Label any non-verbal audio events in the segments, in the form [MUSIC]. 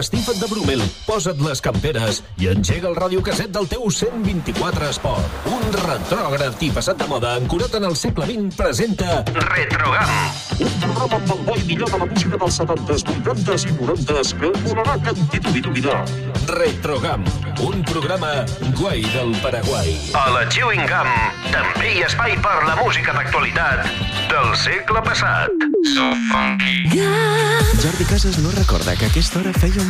empastifa't de Brumel, posa't les camperes i engega el radiocaset del teu 124 Esport. Un retrògraf i passat de moda ancorat en el segle XX presenta Retrogam. Un programa amb el bo i millor de la música dels 70s, 80s i 90s que et donarà cantitudinar. Retrogam, un programa guai del Paraguai. A la Chewing Gum també hi ha espai per la música d'actualitat del segle passat. So funky. Jordi Casas no recorda que a aquesta hora feia un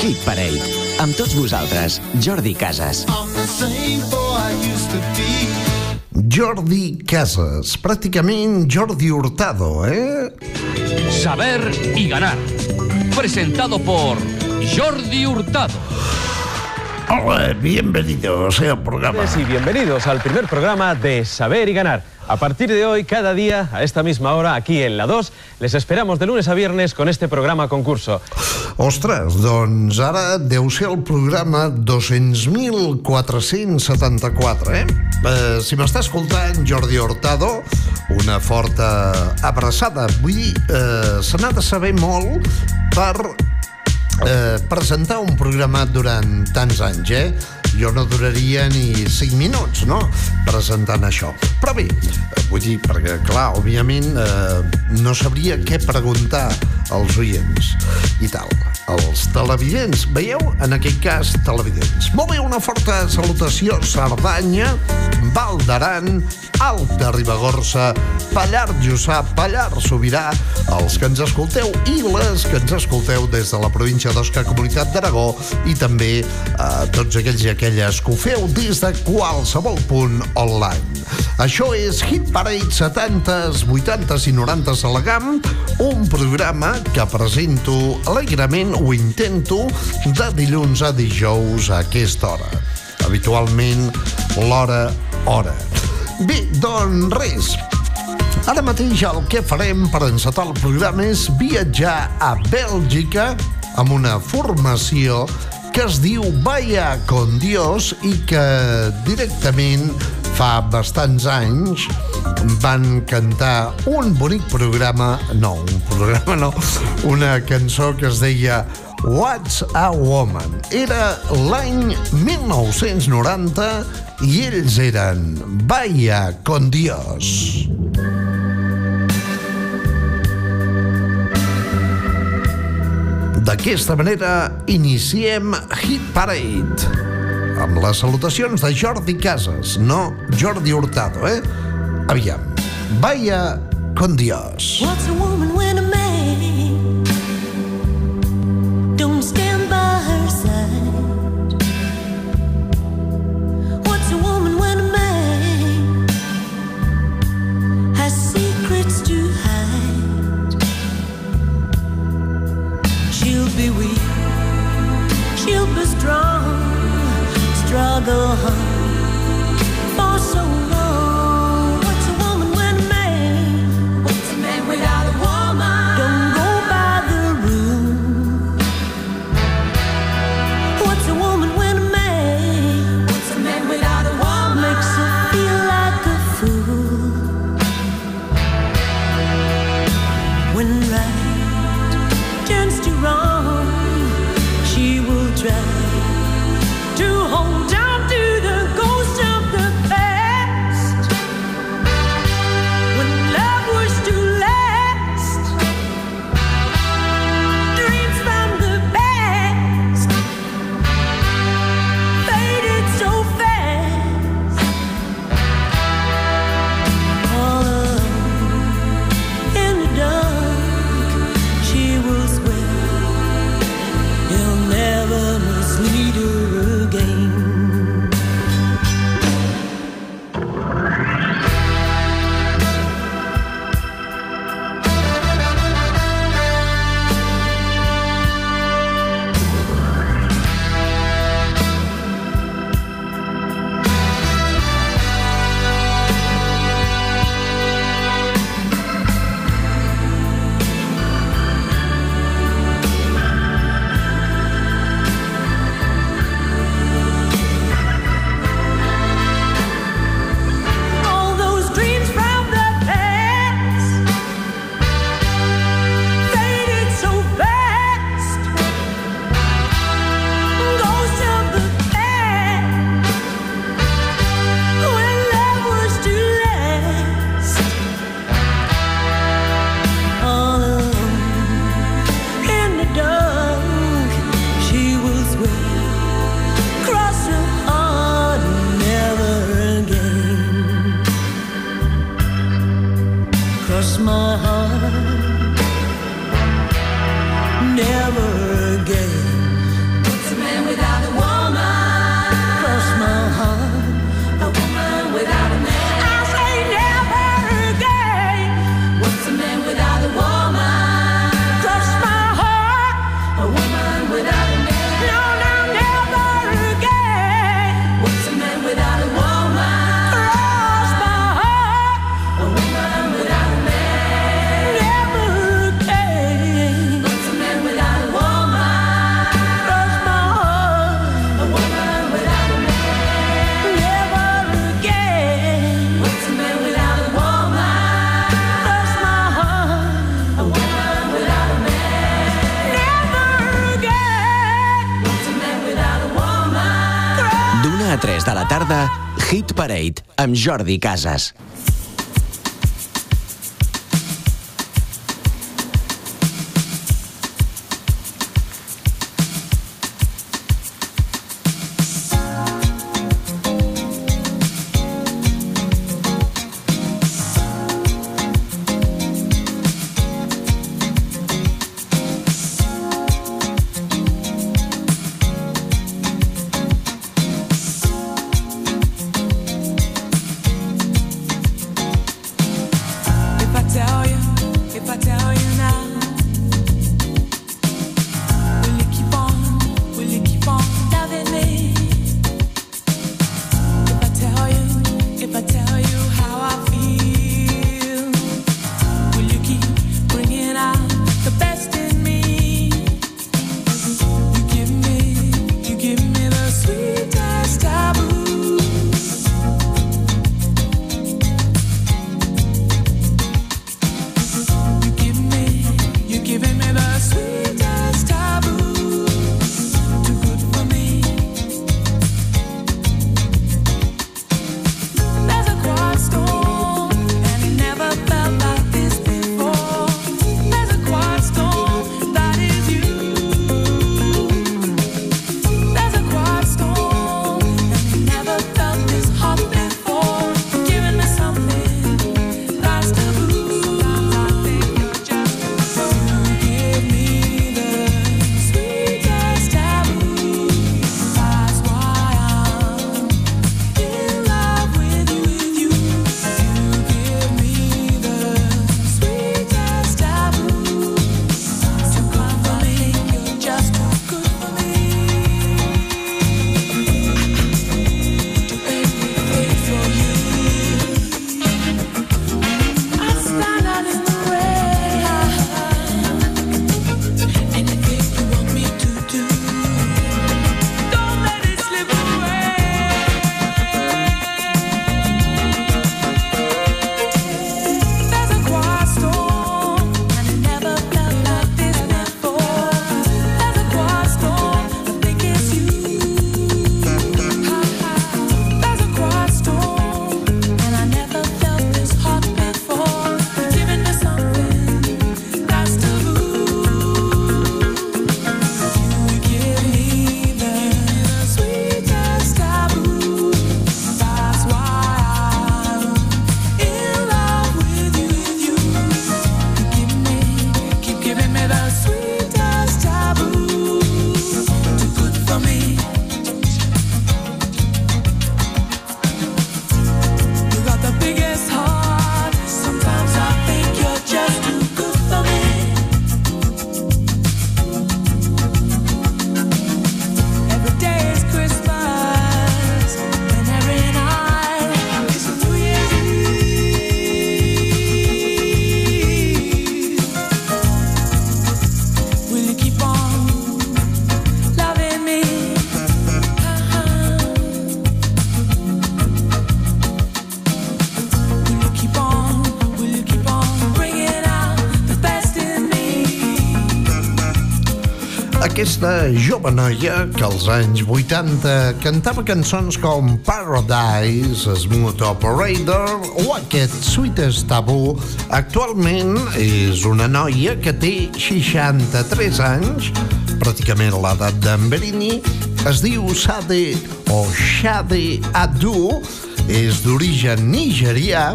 Hit Parade. Amb tots vosaltres, Jordi Casas. Jordi Casas, pràcticament Jordi Hurtado, eh? Saber y ganar. Presentado por Jordi Hurtado. Hola, bienvenidos al programa. y bienvenidos al primer programa de Saber y Ganar. A partir de hoy, cada día, a esta misma hora, aquí en la 2, les esperamos de lunes a viernes con este programa concurso. Ostres, doncs ara deu ser el programa 200.474, eh? eh si m'està escoltant Jordi Hurtado, una forta abraçada. Vull dir, eh, se n'ha de saber molt per eh, presentar un programa durant tants anys, eh? Jo no duraria ni 5 minuts, no?, presentant això. Però bé, eh, vull dir, perquè, clar, òbviament, eh, no sabria què preguntar als oients i tal. Els televidents, veieu? En aquest cas, televidents. Molt bé, una forta salutació, Cerdanya, Val d'Aran, Alta Ribagorça, Pallar Jussà, Pallar Sobirà, els que ens escolteu i les que ens escolteu des de la província d'Osca, Comunitat d'Aragó i també eh, tots aquells i aquelles que ho feu des de qualsevol punt online. Això és Hit Parade 70s, 80s i 90s a la GAM, un programa que presento alegrement, ho intento, de dilluns a dijous a aquesta hora. Habitualment, l'hora, hora. Bé, doncs res, Ara mateix el que farem per encetar el programa és viatjar a Bèlgica amb una formació que es diu Vaya con Dios i que directament fa bastants anys van cantar un bonic programa, no, un programa no, una cançó que es deia What's a Woman. Era l'any 1990 i ells eren Vaya con Dios. D'aquesta manera iniciem Hit Parade amb les salutacions de Jordi Casas, no Jordi Hurtado, eh? Aviam. Vaya con Dios. What's a woman when struggle amb Jordi Casas. aquesta jove noia que als anys 80 cantava cançons com Paradise, Smooth Operator o aquest Sweetest Taboo, actualment és una noia que té 63 anys, pràcticament l'edat d'en Berini, es diu Sade o Shade Adu, és d'origen nigerià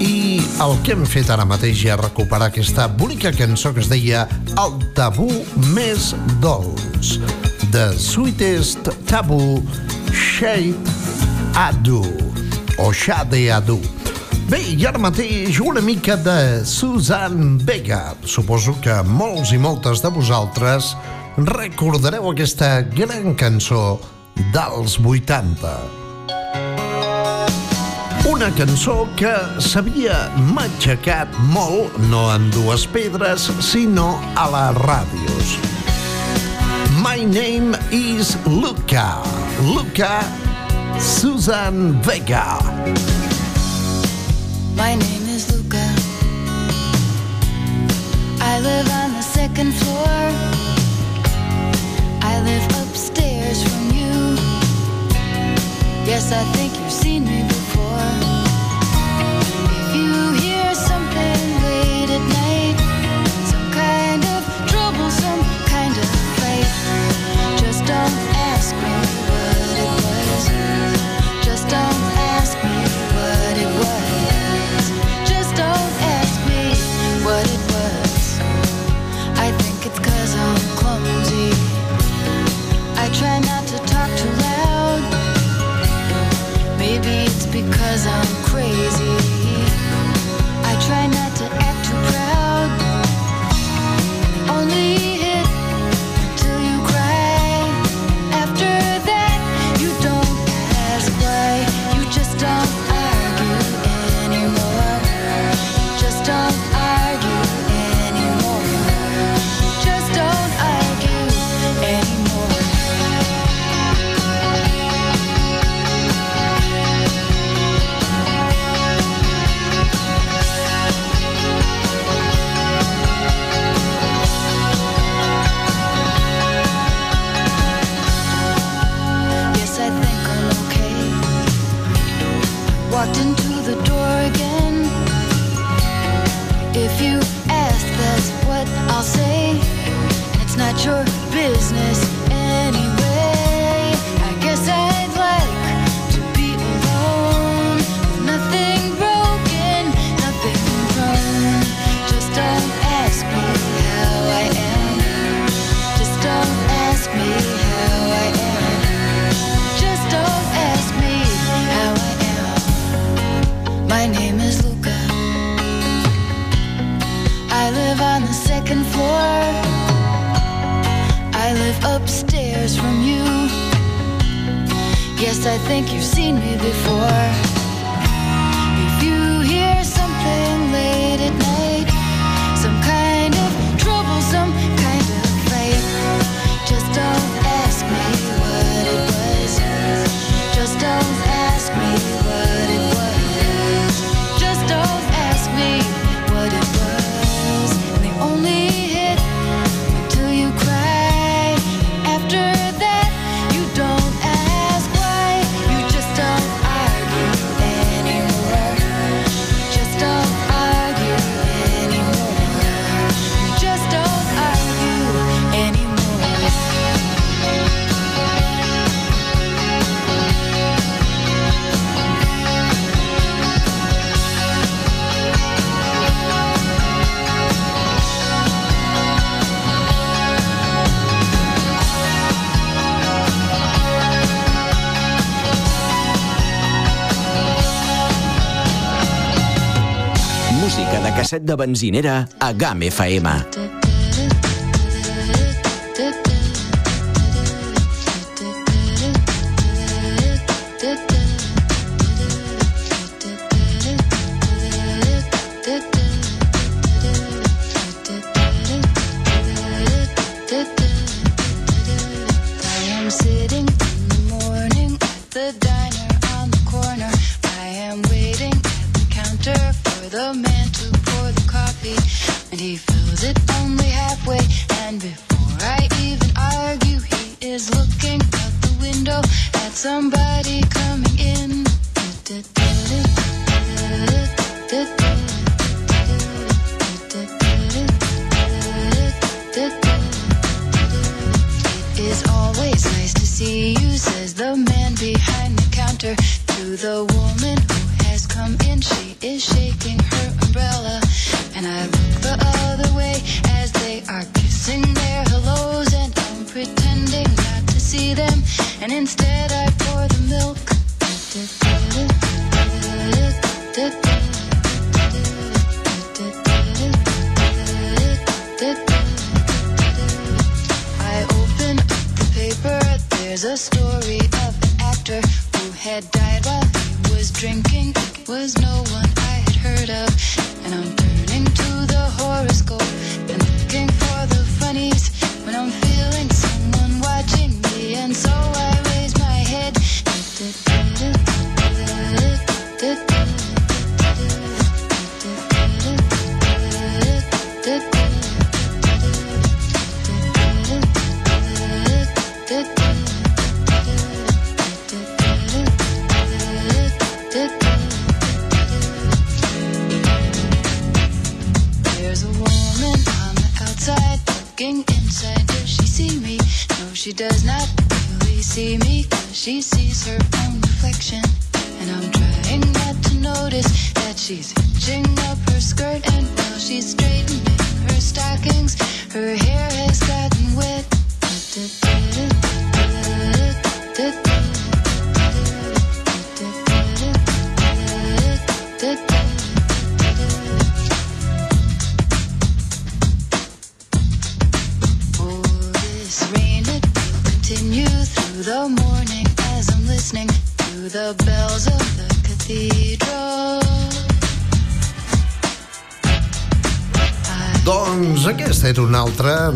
i el que hem fet ara mateix ja recuperar aquesta bonica cançó que es deia El tabú més dolç The Sweetest Taboo Shade Adu o Shade Adu Bé, i ara mateix una mica de Susan Vega. Suposo que molts i moltes de vosaltres recordareu aquesta gran cançó dels 80 una cançó que s'havia matxacat molt, no en dues pedres, sinó a les ràdios. My name is Luca. Luca Susan Vega. My name is Luca. I live on the second floor. I live upstairs from you. Yes, I think you've seen me before. more. set de benzinera a GAM FM.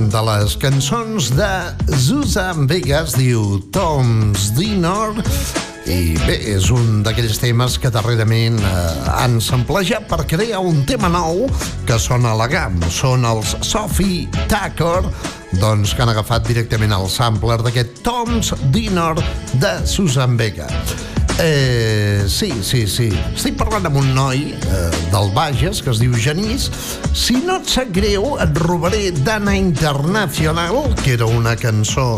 De les cançons de Susan Vega, diu Tom's Dinner, i bé, és un d'aquells temes que darrerament eh, han samplejat per crear un tema nou que sona elegant. Són els Sophie Tucker, doncs que han agafat directament el sampler d'aquest Tom's Dinner de Susan Vega. Eh, sí, sí, sí. Estic parlant amb un noi eh, del Bages que es diu Genís. Si no et sap greu, et robaré Dana Internacional, que era una cançó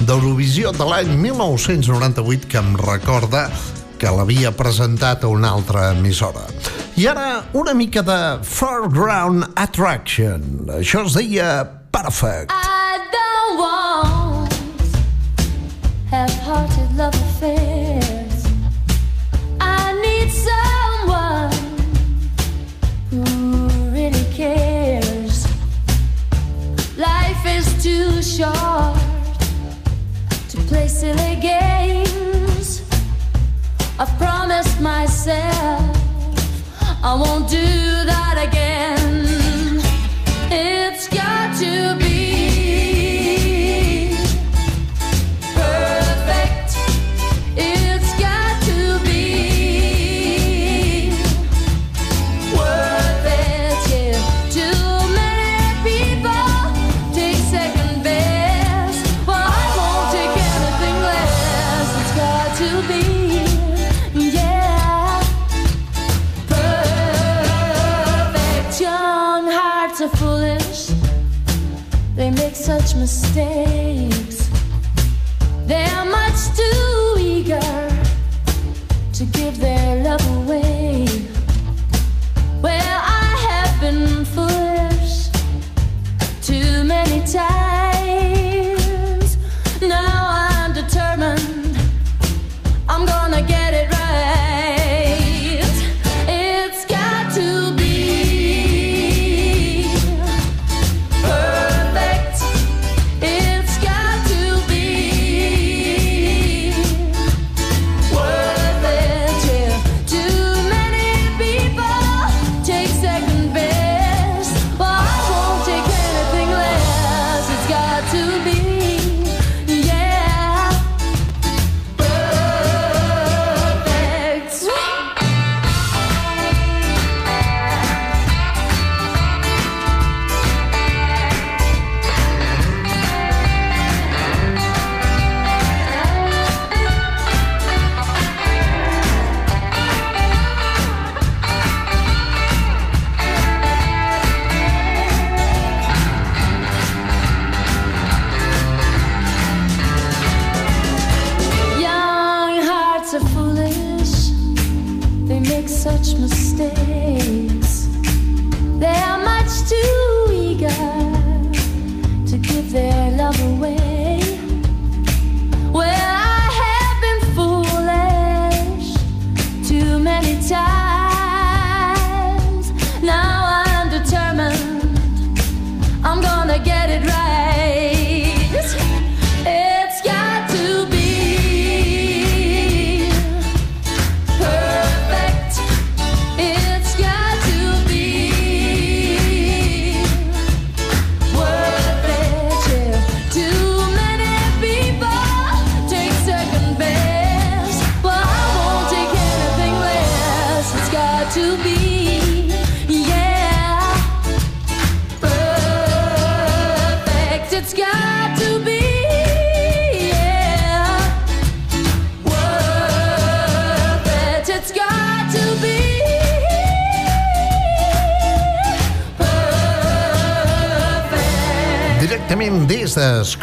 d'Eurovisió de l'any 1998 que em recorda que l'havia presentat a una altra emissora. I ara una mica de Foreground Attraction. Això es deia Perfect. I don't want half-hearted love affairs. Too short to play silly games. I've promised myself I won't do that again.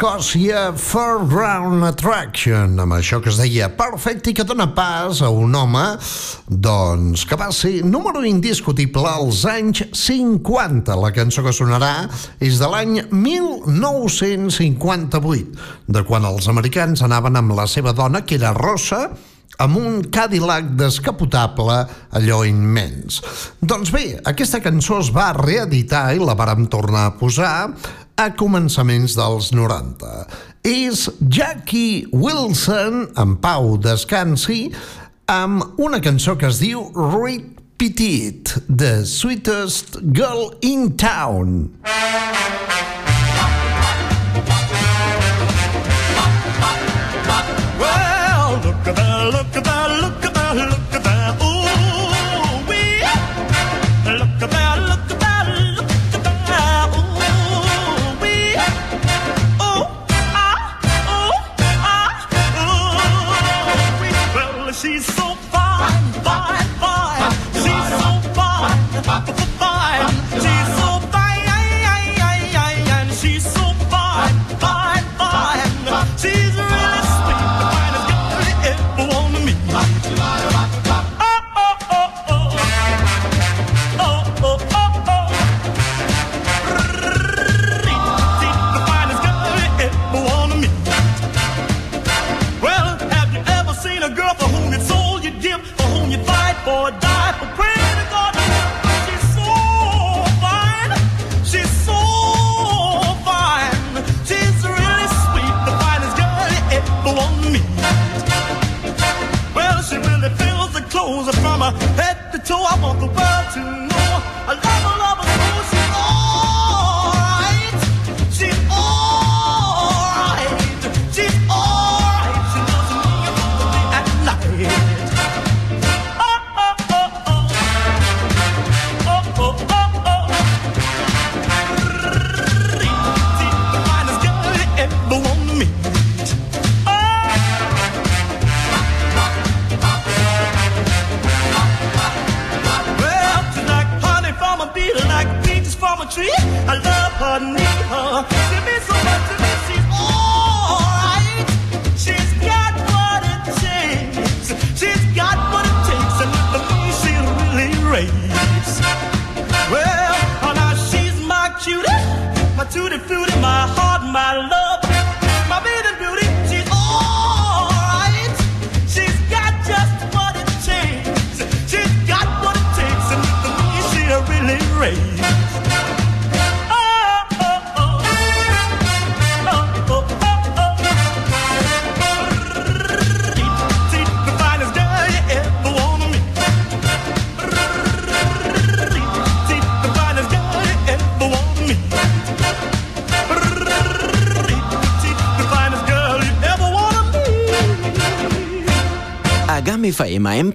Des d'Escòcia, Foreground Attraction, amb això que es deia Perfect i que dona pas a un home doncs, que va ser número indiscutible als anys 50. La cançó que sonarà és de l'any 1958, de quan els americans anaven amb la seva dona, que era rossa, amb un Cadillac descapotable allò immens. Doncs bé, aquesta cançó es va reeditar i la vàrem tornar a posar a començaments dels 90. És Jackie Wilson, en pau descansi, amb una cançó que es diu Reed Petit, The Sweetest Girl in Town.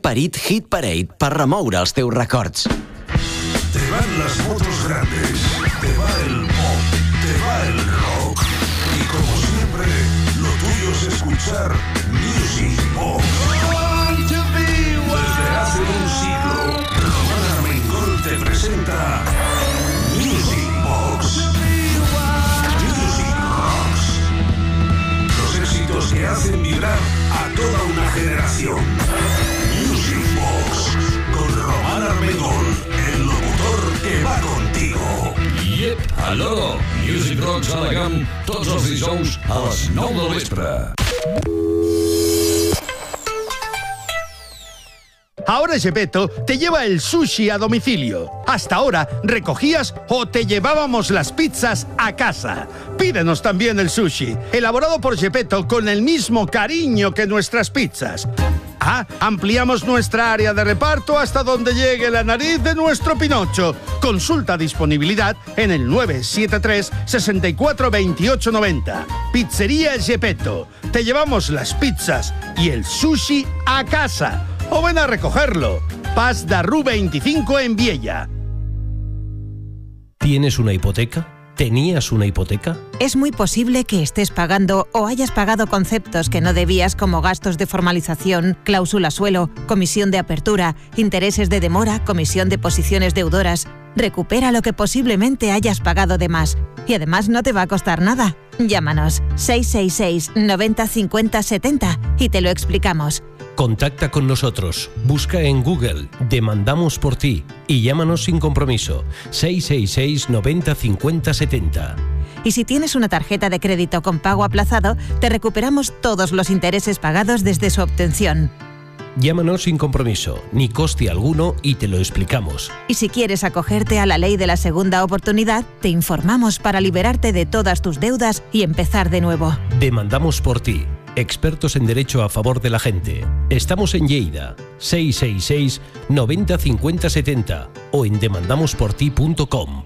Parit Hit Parade per remoure els teus records. Yep, allò, Music Rocks a la GAM, tots els dijous a les 9 del vespre. Ahora Gepetto te lleva el sushi a domicilio. Hasta ahora recogías o te llevábamos las pizzas a casa. Pídenos también el sushi, elaborado por Gepetto con el mismo cariño que nuestras pizzas. Ah, ampliamos nuestra área de reparto hasta donde llegue la nariz de nuestro Pinocho. Consulta disponibilidad en el 973 64 28 90. Pizzería Gepetto. Te llevamos las pizzas y el sushi a casa. O ven a recogerlo. Paz Darru 25 en Viella. ¿Tienes una hipoteca? ¿Tenías una hipoteca? Es muy posible que estés pagando o hayas pagado conceptos que no debías como gastos de formalización, cláusula suelo, comisión de apertura, intereses de demora, comisión de posiciones deudoras. Recupera lo que posiblemente hayas pagado de más. Y además no te va a costar nada. Llámanos 666 90 50 70 y te lo explicamos. Contacta con nosotros, busca en Google Demandamos por ti y llámanos sin compromiso 666 90 50 70. Y si tienes una tarjeta de crédito con pago aplazado, te recuperamos todos los intereses pagados desde su obtención. Llámanos sin compromiso, ni coste alguno y te lo explicamos. Y si quieres acogerte a la ley de la segunda oportunidad, te informamos para liberarte de todas tus deudas y empezar de nuevo. Demandamos por ti. Expertos en derecho a favor de la gente. Estamos en Lleida, 666 90 50 70 o en demandamosporti.com.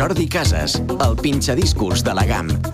Jordi Casas, el pinxadiscos de la GAM.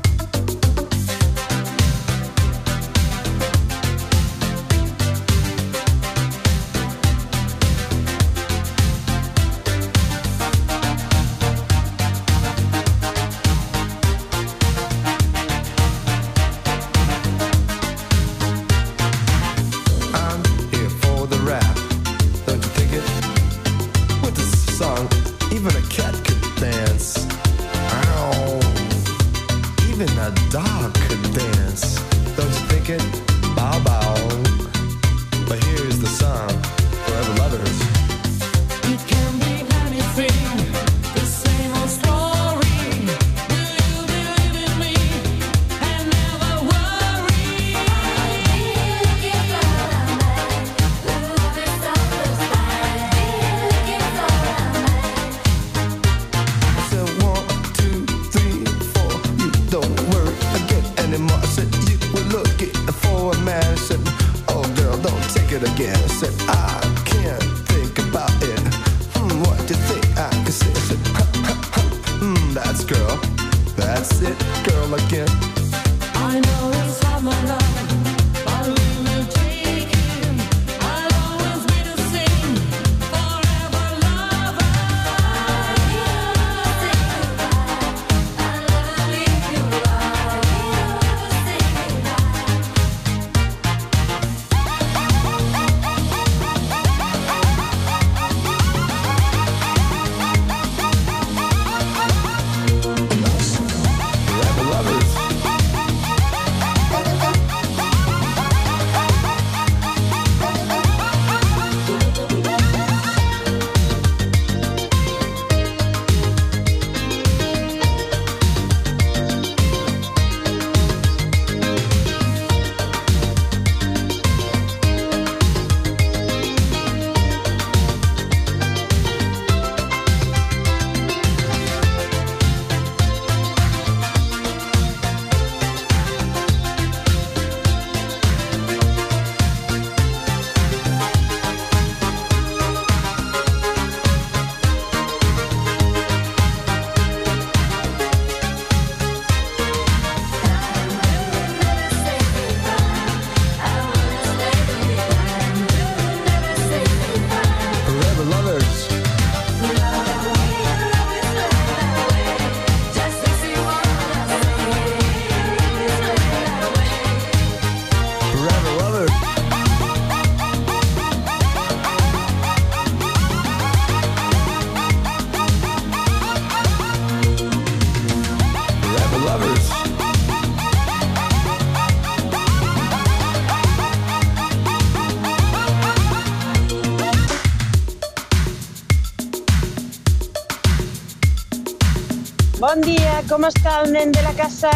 El nen de la casa?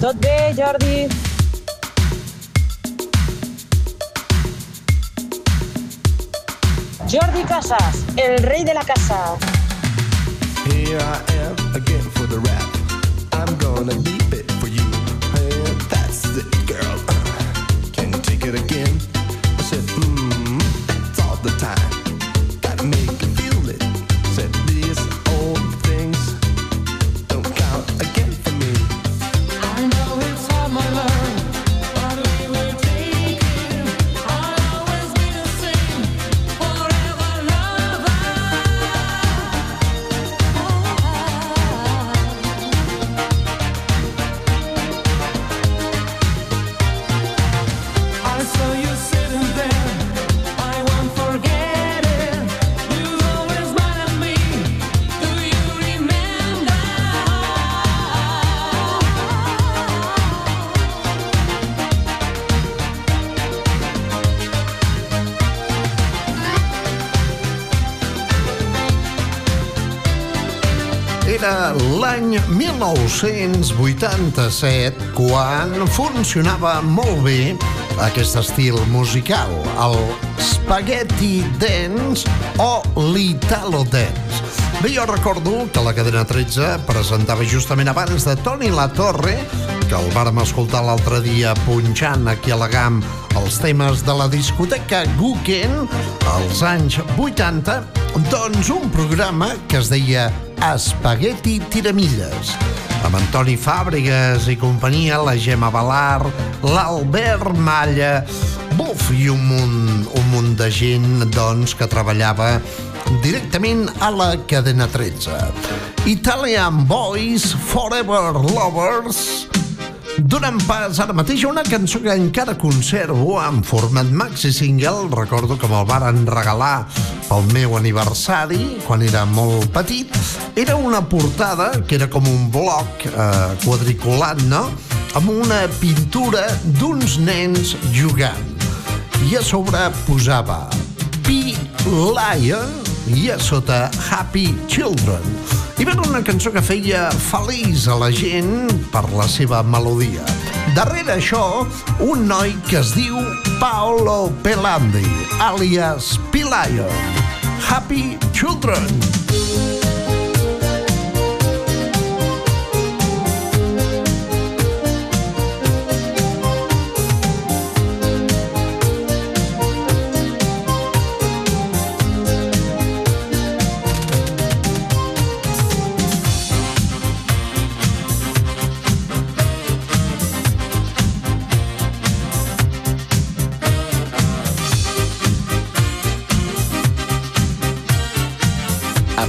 Tot bé, Jordi? Jordi Casas, el rei de la casa. Here I am again for the rap. I'm gonna leave it 1987 quan funcionava molt bé aquest estil musical, el spaghetti dance o l'italo dance. Bé, jo recordo que la cadena 13 presentava justament abans de Toni La Torre, que el vàrem escoltar l'altre dia punxant aquí a la GAM els temes de la discoteca Guken als anys 80, doncs un programa que es deia Espagueti Tiramilles amb Antoni Fàbregas i companyia, la Gemma Balar, l'Albert Malla, buf, i un munt, un munt de gent doncs, que treballava directament a la cadena 13. Italian Boys Forever Lovers Donant pas ara mateix a una cançó que encara conservo en format maxi single, recordo que me'l varen regalar pel meu aniversari, quan era molt petit. Era una portada que era com un bloc eh, quadriculat, no?, amb una pintura d'uns nens jugant. I a sobre posava P. Lion i a sota Happy Children. I va una cançó que feia feliç a la gent per la seva melodia. Darrere això, un noi que es diu Paolo Pelandi, alias P-Lion. Happy Children.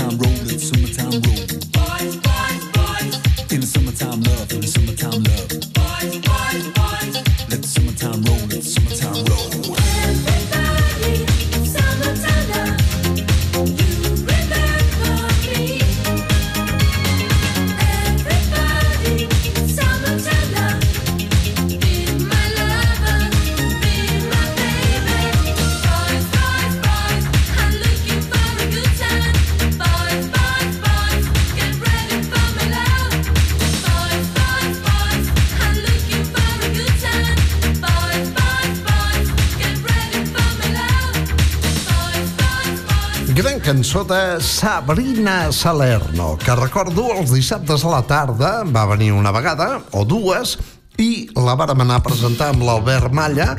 time. Cançó de Sabrina Salerno, que recordo els dissabtes a la tarda va venir una vegada o dues i la vàrem anar a presentar amb l'Albert Malla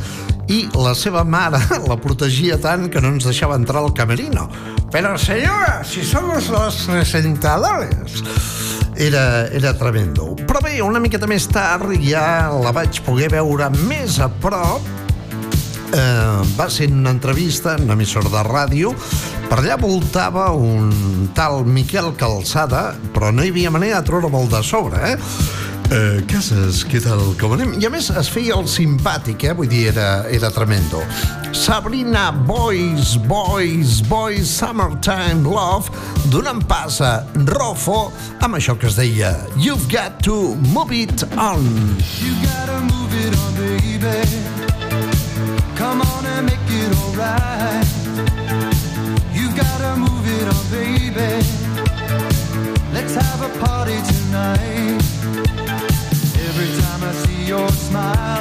i la seva mare [LAUGHS] la protegia tant que no ens deixava entrar al camerino. Però senyora, si somos los presentadores era, era tremendo. Però bé, una miqueta més tard ja la vaig poder veure més a prop eh, va ser una entrevista en una emissora de ràdio per allà voltava un tal Miquel Calçada però no hi havia manera de treure molt de sobre eh? Eh, Casas, què tal, com anem? I a més es feia el simpàtic, eh? vull dir, era, era tremendo. Sabrina Boys, Boys, Boys, Summertime Love, donant pas a Rofo amb això que es deia You've got to move it on. You gotta move it on, baby. Come on and make it alright. Gotta move it on, baby. Let's have a party tonight. Every time I see your smile,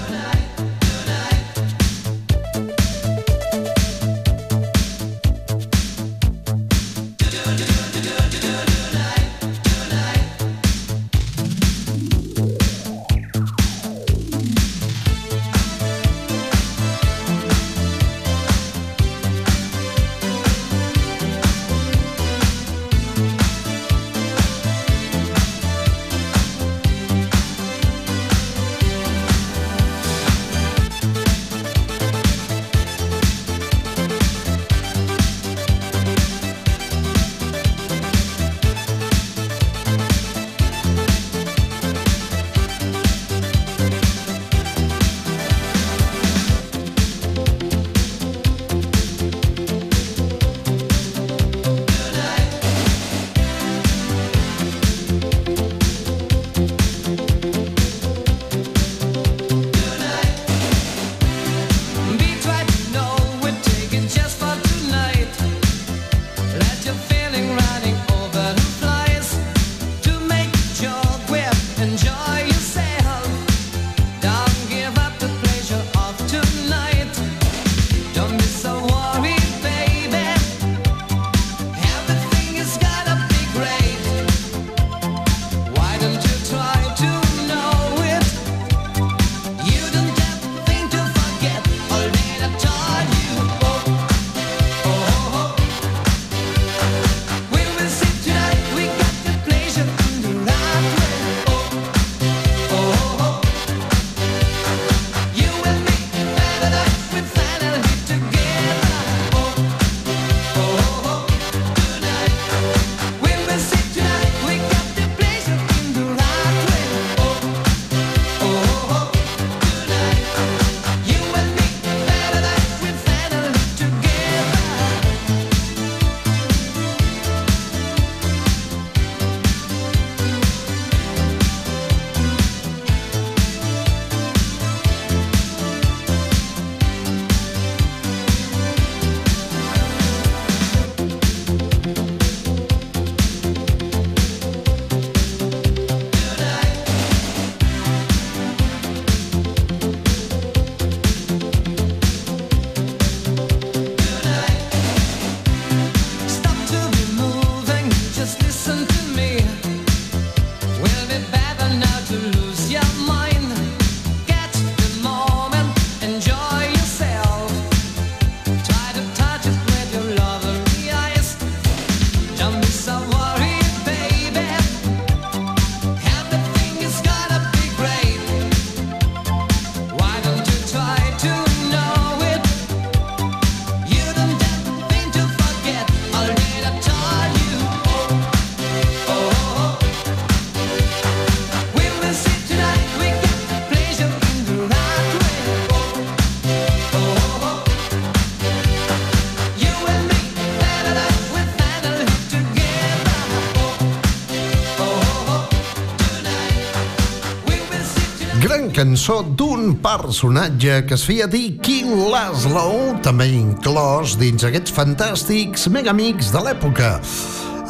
cançó d'un personatge que es feia dir King Laszlo, també inclòs dins aquests fantàstics megamics de l'època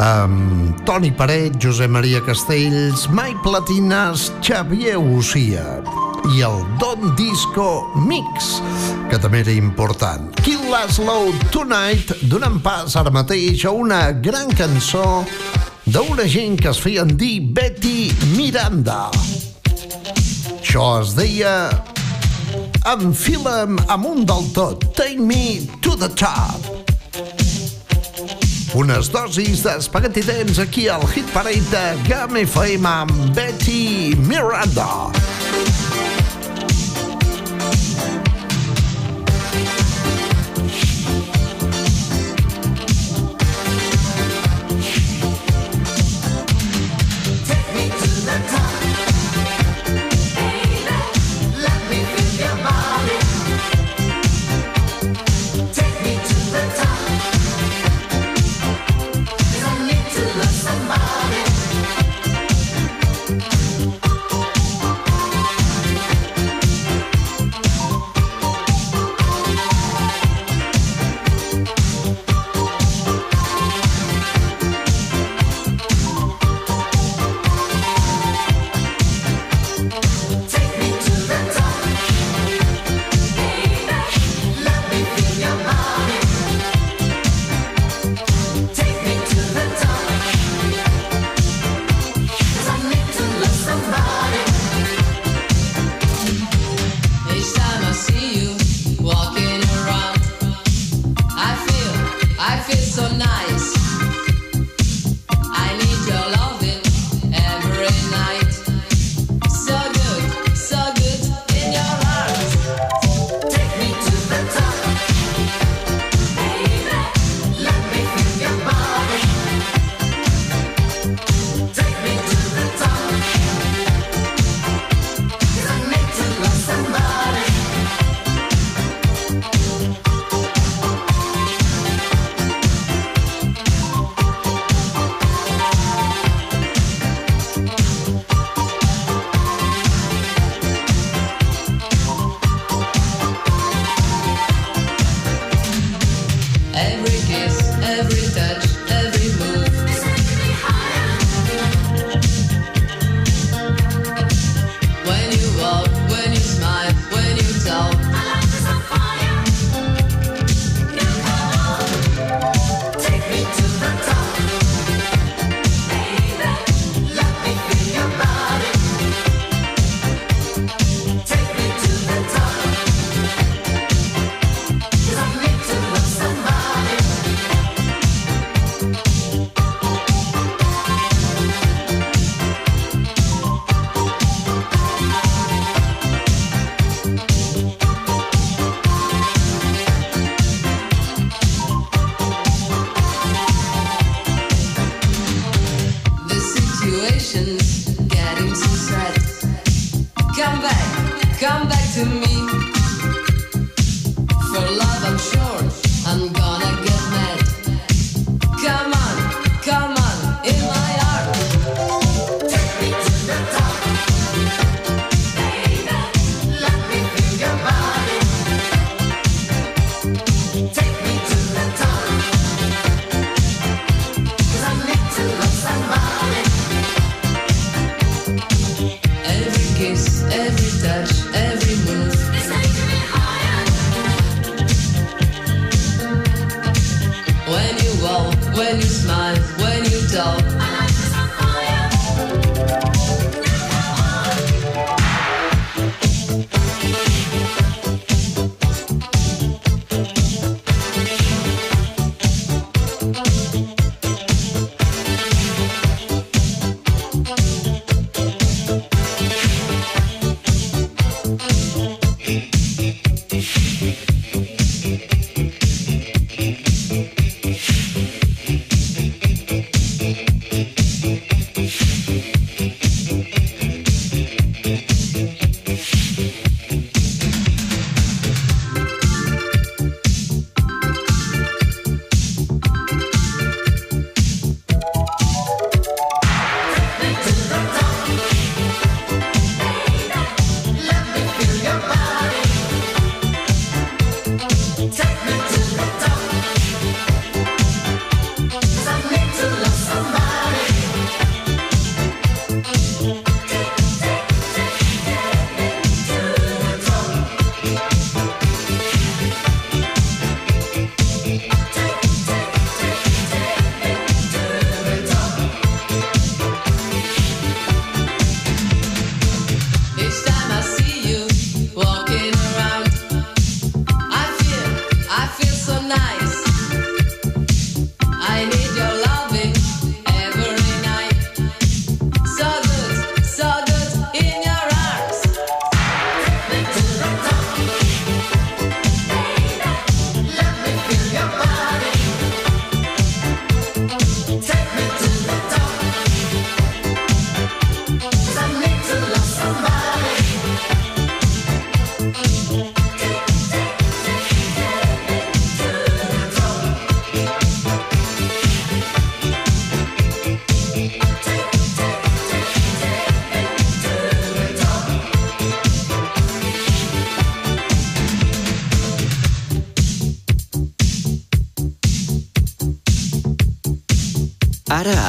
Um, Toni Paret, Josep Maria Castells, Mai Platines, Xavier Ucia i el Don Disco Mix, que també era important. Kill Laszlo Tonight, donant pas ara mateix a una gran cançó d'una gent que es feien dir Betty Miranda. Miranda. Això es deia... Enfila'm amunt del tot. Take me to the top. Unes dosis d'espagueti dents aquí al Hit Parade de Game Fame amb Betty Miranda. Miranda. when you smile, when you talk.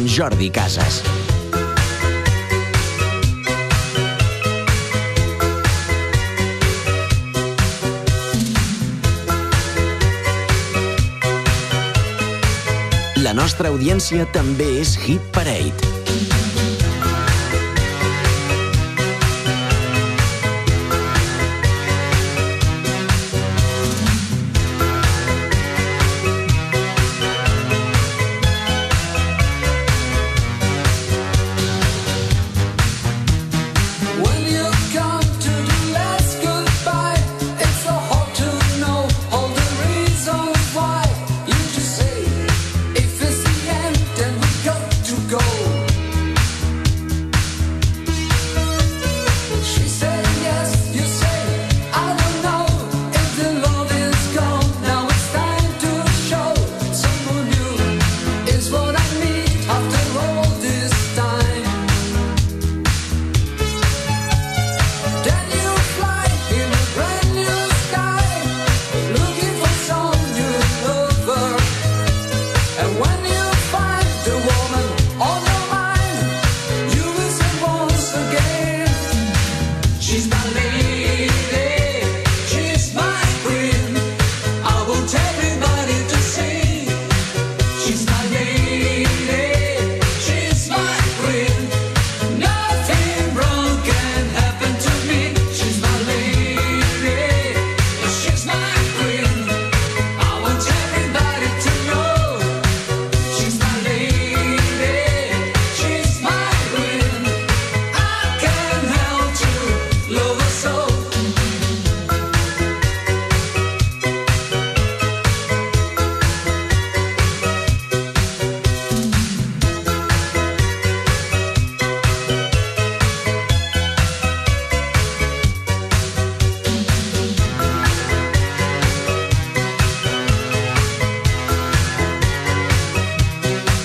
Amb Jordi Casas. La nostra audiència també és Hit Parade.